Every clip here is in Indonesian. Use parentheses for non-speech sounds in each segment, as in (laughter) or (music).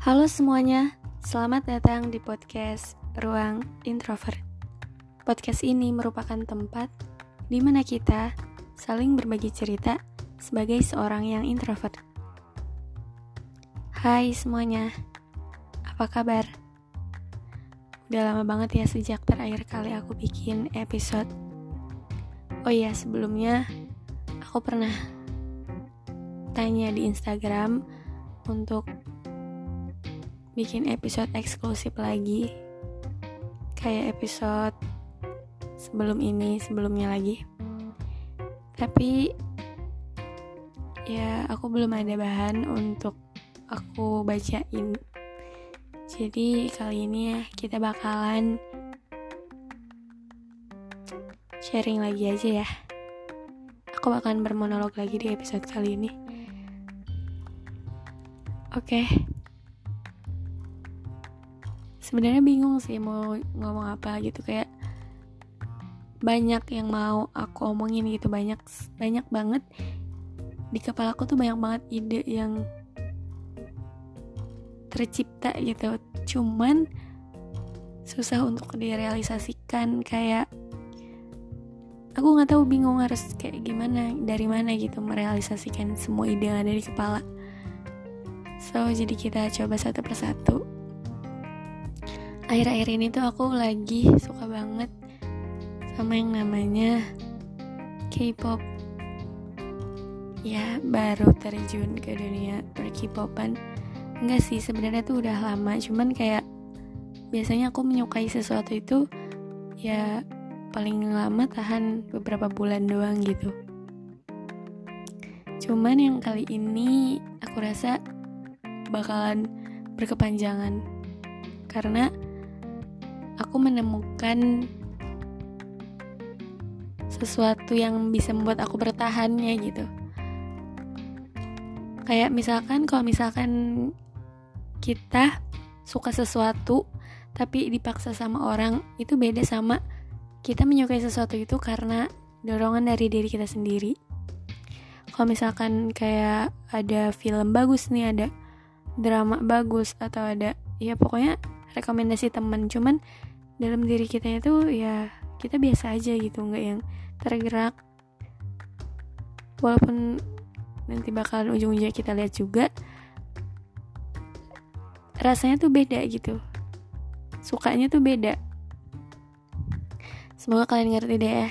Halo semuanya, selamat datang di podcast Ruang Introvert. Podcast ini merupakan tempat di mana kita saling berbagi cerita sebagai seorang yang introvert. Hai semuanya, apa kabar? Udah lama banget ya sejak terakhir kali aku bikin episode. Oh iya, sebelumnya aku pernah tanya di Instagram untuk bikin episode eksklusif lagi. Kayak episode sebelum ini sebelumnya lagi. Tapi ya aku belum ada bahan untuk aku bacain. Jadi kali ini ya kita bakalan sharing lagi aja ya. Aku bakalan bermonolog lagi di episode kali ini. Oke. okay sebenarnya bingung sih mau ngomong apa gitu kayak banyak yang mau aku omongin gitu banyak banyak banget di kepala aku tuh banyak banget ide yang tercipta gitu. Cuman susah untuk direalisasikan kayak aku nggak tahu bingung harus kayak gimana dari mana gitu merealisasikan semua ide yang ada di kepala. So jadi kita coba satu persatu akhir-akhir ini tuh aku lagi suka banget sama yang namanya K-pop. Ya baru terjun ke dunia per K-popan enggak sih sebenarnya tuh udah lama. Cuman kayak biasanya aku menyukai sesuatu itu ya paling lama tahan beberapa bulan doang gitu. Cuman yang kali ini aku rasa bakalan berkepanjangan. Karena aku menemukan sesuatu yang bisa membuat aku bertahannya gitu. Kayak misalkan kalau misalkan kita suka sesuatu tapi dipaksa sama orang itu beda sama kita menyukai sesuatu itu karena dorongan dari diri kita sendiri. Kalau misalkan kayak ada film bagus nih ada drama bagus atau ada ya pokoknya rekomendasi temen cuman dalam diri kita itu ya kita biasa aja gitu nggak yang tergerak. Walaupun nanti bakalan ujung-ujungnya kita lihat juga rasanya tuh beda gitu. Sukanya tuh beda. Semoga kalian ngerti deh ya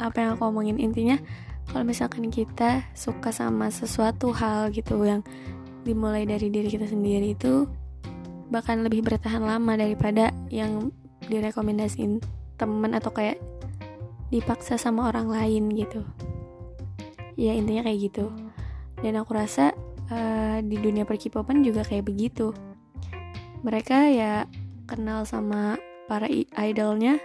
apa yang aku omongin. Intinya kalau misalkan kita suka sama sesuatu hal gitu yang dimulai dari diri kita sendiri itu bahkan lebih bertahan lama daripada yang direkomendasiin temen atau kayak dipaksa sama orang lain gitu. Ya intinya kayak gitu. Dan aku rasa uh, di dunia perkipopan juga kayak begitu. Mereka ya kenal sama para idolnya.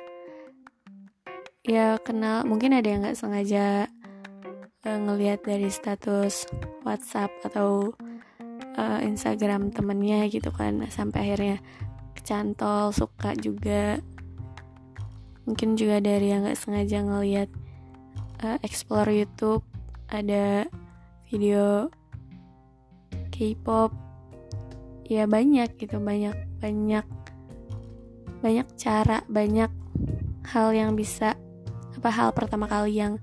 Ya kenal mungkin ada yang nggak sengaja uh, ngelihat dari status WhatsApp atau uh, Instagram temennya gitu kan sampai akhirnya kecantol suka juga. Mungkin juga dari yang nggak sengaja ngeliat uh, explore YouTube ada video K-pop. Ya banyak gitu banyak banyak banyak cara banyak hal yang bisa apa hal pertama kali yang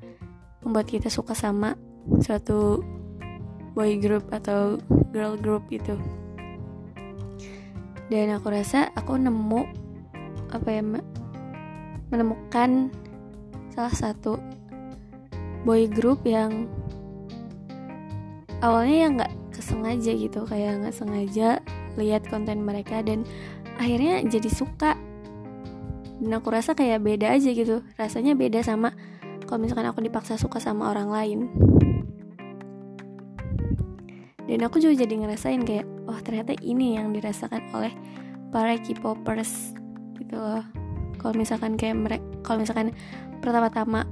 membuat kita suka sama suatu boy group atau girl group itu dan aku rasa aku nemu apa ya menemukan salah satu boy group yang awalnya ya nggak kesengaja gitu kayak nggak sengaja lihat konten mereka dan akhirnya jadi suka. Dan aku rasa kayak beda aja gitu rasanya beda sama kalau misalkan aku dipaksa suka sama orang lain. Dan aku juga jadi ngerasain kayak oh ternyata ini yang dirasakan oleh para K-popers gitu loh. Kalau misalkan kayak mereka kalau misalkan pertama-tama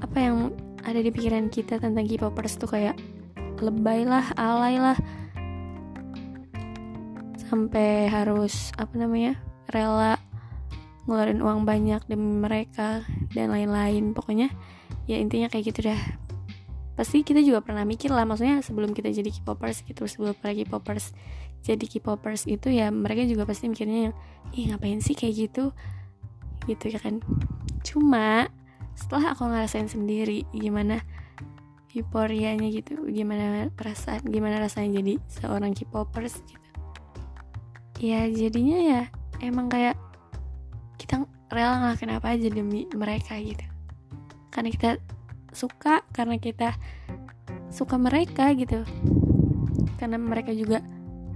apa yang ada di pikiran kita tentang K-popers tuh kayak lebay lah alay lah. Sampai harus apa namanya rela ngeluarin uang banyak demi mereka dan lain-lain. Pokoknya ya intinya kayak gitu dah pasti kita juga pernah mikir lah maksudnya sebelum kita jadi K-popers gitu sebelum para K-popers jadi K-popers itu ya mereka juga pasti mikirnya yang ih ngapain sih kayak gitu? Gitu ya kan. Cuma setelah aku ngerasain sendiri gimana euforianya gitu gimana perasaan gimana rasanya jadi seorang K-popers gitu. Ya jadinya ya emang kayak kita rela ngelakuin apa aja demi mereka gitu. Karena kita suka karena kita suka mereka gitu. Karena mereka juga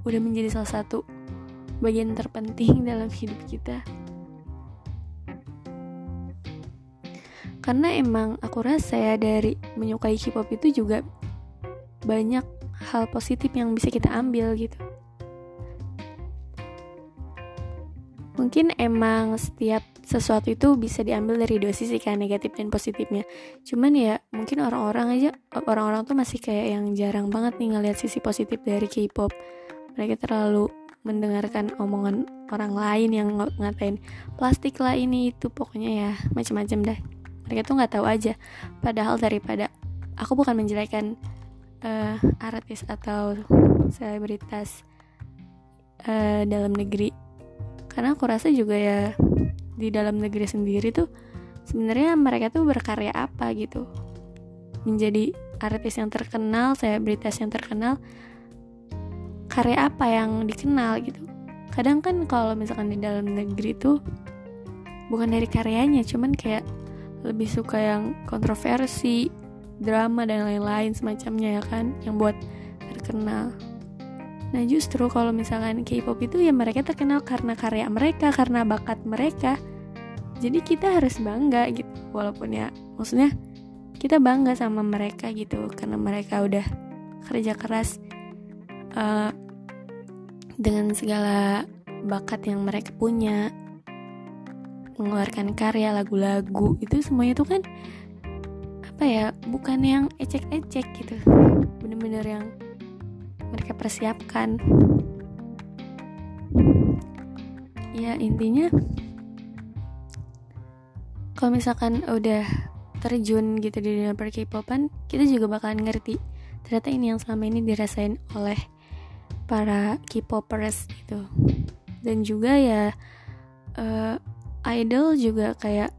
udah menjadi salah satu bagian terpenting (laughs) dalam hidup kita. Karena emang aku rasa ya dari menyukai K-pop itu juga banyak hal positif yang bisa kita ambil gitu. Mungkin emang setiap sesuatu itu bisa diambil dari dua sisi kan negatif dan positifnya. Cuman ya mungkin orang-orang aja orang-orang tuh masih kayak yang jarang banget nih ngeliat sisi positif dari K-pop. Mereka terlalu mendengarkan omongan orang lain yang ng ngatain plastik lah ini itu pokoknya ya macam-macam dah. Mereka tuh nggak tahu aja. Padahal daripada aku bukan menjelekan uh, artis atau selebritas uh, dalam negeri. Karena aku rasa juga ya di dalam negeri sendiri tuh sebenarnya mereka tuh berkarya apa gitu. Menjadi artis yang terkenal selebritas yang terkenal karya apa yang dikenal gitu. Kadang kan kalau misalkan di dalam negeri tuh bukan dari karyanya cuman kayak lebih suka yang kontroversi drama dan lain-lain semacamnya ya kan yang buat terkenal Nah justru kalau misalkan K-pop itu ya mereka terkenal karena karya mereka, karena bakat mereka. Jadi kita harus bangga gitu, walaupun ya maksudnya kita bangga sama mereka gitu karena mereka udah kerja keras uh, dengan segala bakat yang mereka punya, mengeluarkan karya lagu-lagu itu semuanya tuh kan apa ya bukan yang ecek-ecek gitu, bener-bener yang mereka persiapkan. Ya intinya kalau misalkan udah terjun gitu di dunia per K-popan kita juga bakalan ngerti ternyata ini yang selama ini dirasain oleh para K-popers gitu. Dan juga ya uh, idol juga kayak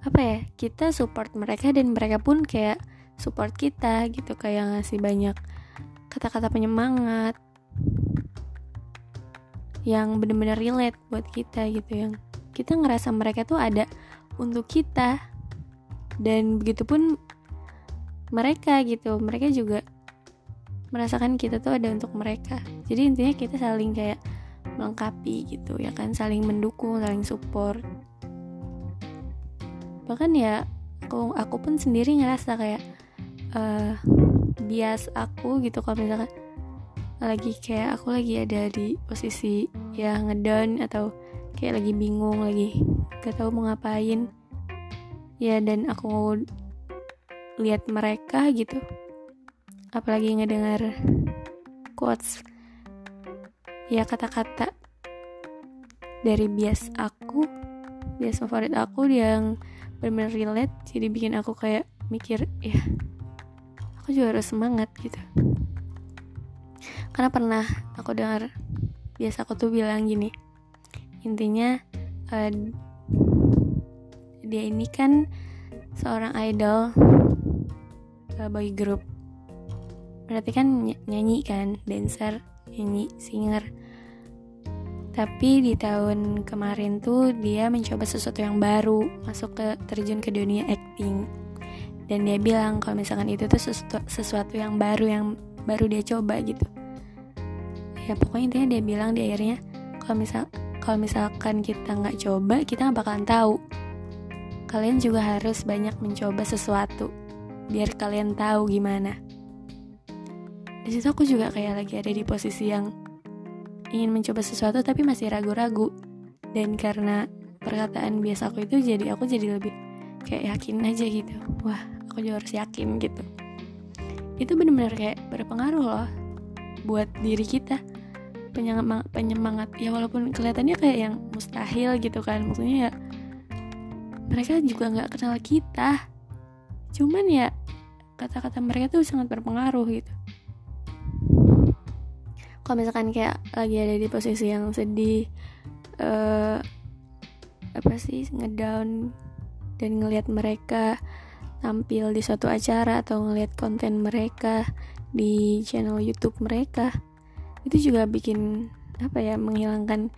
apa ya kita support mereka dan mereka pun kayak support kita gitu kayak ngasih banyak kata-kata penyemangat yang bener-bener relate buat kita gitu yang kita ngerasa mereka tuh ada untuk kita. Dan begitupun mereka gitu mereka juga merasakan kita tuh ada untuk mereka. Jadi intinya kita saling kayak melengkapi gitu ya kan? Saling mendukung saling support. Bahkan ya aku aku pun sendiri ngerasa kayak uh, bias aku gitu kalau misalkan lagi kayak aku lagi ada di posisi ya ngedown atau kayak lagi bingung lagi gak tahu mau ngapain. Ya dan aku lihat mereka gitu. Apalagi ngedengar quotes ya kata-kata dari bias aku bias favorit aku yang benar-benar relate jadi bikin aku kayak mikir ya aku juga harus semangat gitu. Karena pernah aku dengar biasa aku tuh bilang gini intinya uh, dia ini kan seorang idol uh, boy group berarti kan ny nyanyi kan dancer nyanyi singer. Tapi di tahun kemarin tuh dia mencoba sesuatu yang baru masuk ke terjun ke dunia acting dan dia bilang kalau misalkan itu tuh sesuatu, sesuatu yang baru yang baru dia coba gitu. Ya pokoknya intinya dia bilang di akhirnya kalau misal kalau misalkan kita nggak coba kita nggak bakalan tahu. Kalian juga harus banyak mencoba sesuatu biar kalian tahu gimana. Di situ aku juga kayak lagi ada di posisi yang ingin mencoba sesuatu tapi masih ragu-ragu. Dan karena perkataan biasa aku itu jadi aku jadi lebih kayak yakin aja gitu. Wah aku juga harus yakin gitu. Itu bener-bener kayak berpengaruh loh buat diri kita. Penyemangat penyemangat ya walaupun kelihatannya kayak yang mustahil gitu kan maksudnya ya mereka juga nggak kenal kita. Cuman ya kata-kata mereka tuh sangat berpengaruh gitu. Kalau misalkan kayak lagi ada di posisi yang sedih uh, apa sih ngedown dan ngelihat mereka tampil di suatu acara atau ngelihat konten mereka di channel YouTube mereka itu juga bikin apa ya menghilangkan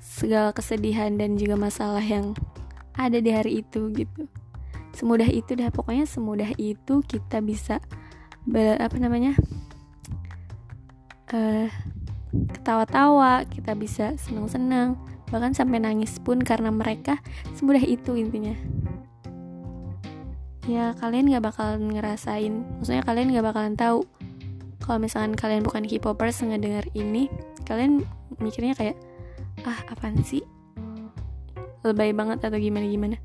segala kesedihan dan juga masalah yang ada di hari itu gitu. Semudah itu dah pokoknya semudah itu kita bisa ber, apa namanya uh, ketawa-tawa kita bisa senang-senang bahkan sampai nangis pun karena mereka. Semudah itu intinya ya kalian gak bakalan ngerasain. Maksudnya kalian gak bakalan tahu. Kalau misalkan kalian bukan K-popers ngedenger ini kalian mikirnya kayak ah apaan sih? Lebay banget atau gimana gimana?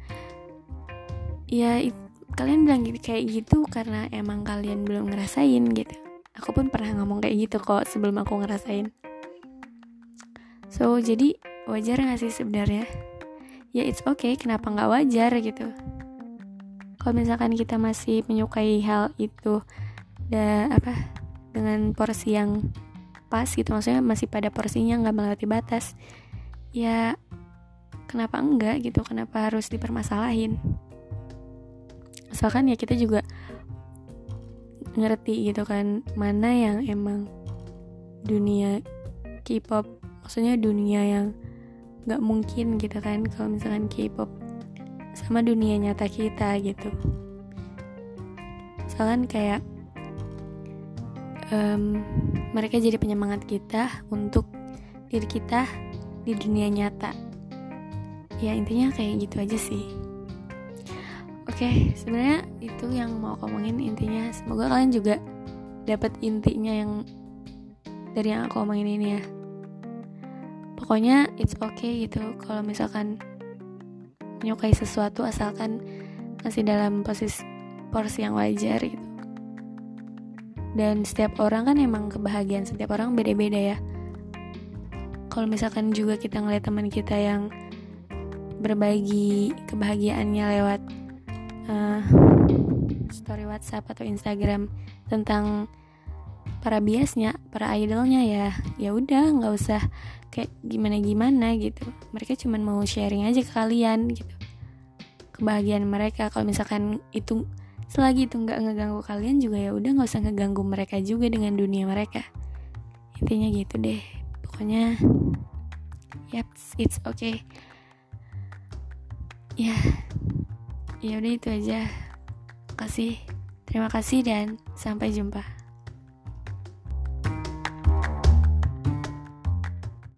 Ya it, kalian bilang gitu kayak gitu karena emang kalian belum ngerasain gitu. Aku pun pernah ngomong kayak gitu kok sebelum aku ngerasain. So jadi wajar gak sih sebenarnya? Ya it's okay. Kenapa nggak wajar gitu kalau misalkan kita masih menyukai hal itu dan apa dengan porsi yang pas gitu maksudnya masih pada porsinya nggak melewati batas ya kenapa enggak gitu? Kenapa harus dipermasalahin? Misalkan ya kita juga ngerti gitu kan mana yang emang dunia K-pop maksudnya dunia yang nggak mungkin gitu kan kalau misalkan K-pop sama dunia nyata kita gitu. Misalkan kayak um, mereka jadi penyemangat kita untuk diri kita di dunia nyata. Ya intinya kayak gitu aja sih. Oke sebenarnya itu yang mau ngomongin intinya. Semoga kalian juga dapat intinya yang dari yang aku omongin ini ya. Pokoknya it's okay gitu kalau misalkan menyukai sesuatu asalkan masih dalam posisi porsi yang wajar gitu. Dan setiap orang kan emang kebahagiaan setiap orang beda-beda ya. Kalau misalkan juga kita ngeliat teman kita yang berbagi kebahagiaannya lewat uh, story WhatsApp atau Instagram tentang para biasnya para idolnya ya ya udah nggak usah kayak gimana gimana gitu. Mereka cuma mau sharing aja ke kalian gitu. Kebahagiaan mereka. Kalau misalkan itu selagi itu nggak ngeganggu kalian juga ya udah nggak usah ngeganggu mereka juga dengan dunia mereka. Intinya gitu deh. Pokoknya yep it's okay. Ya ya udah itu aja. Kasih terima kasih dan sampai jumpa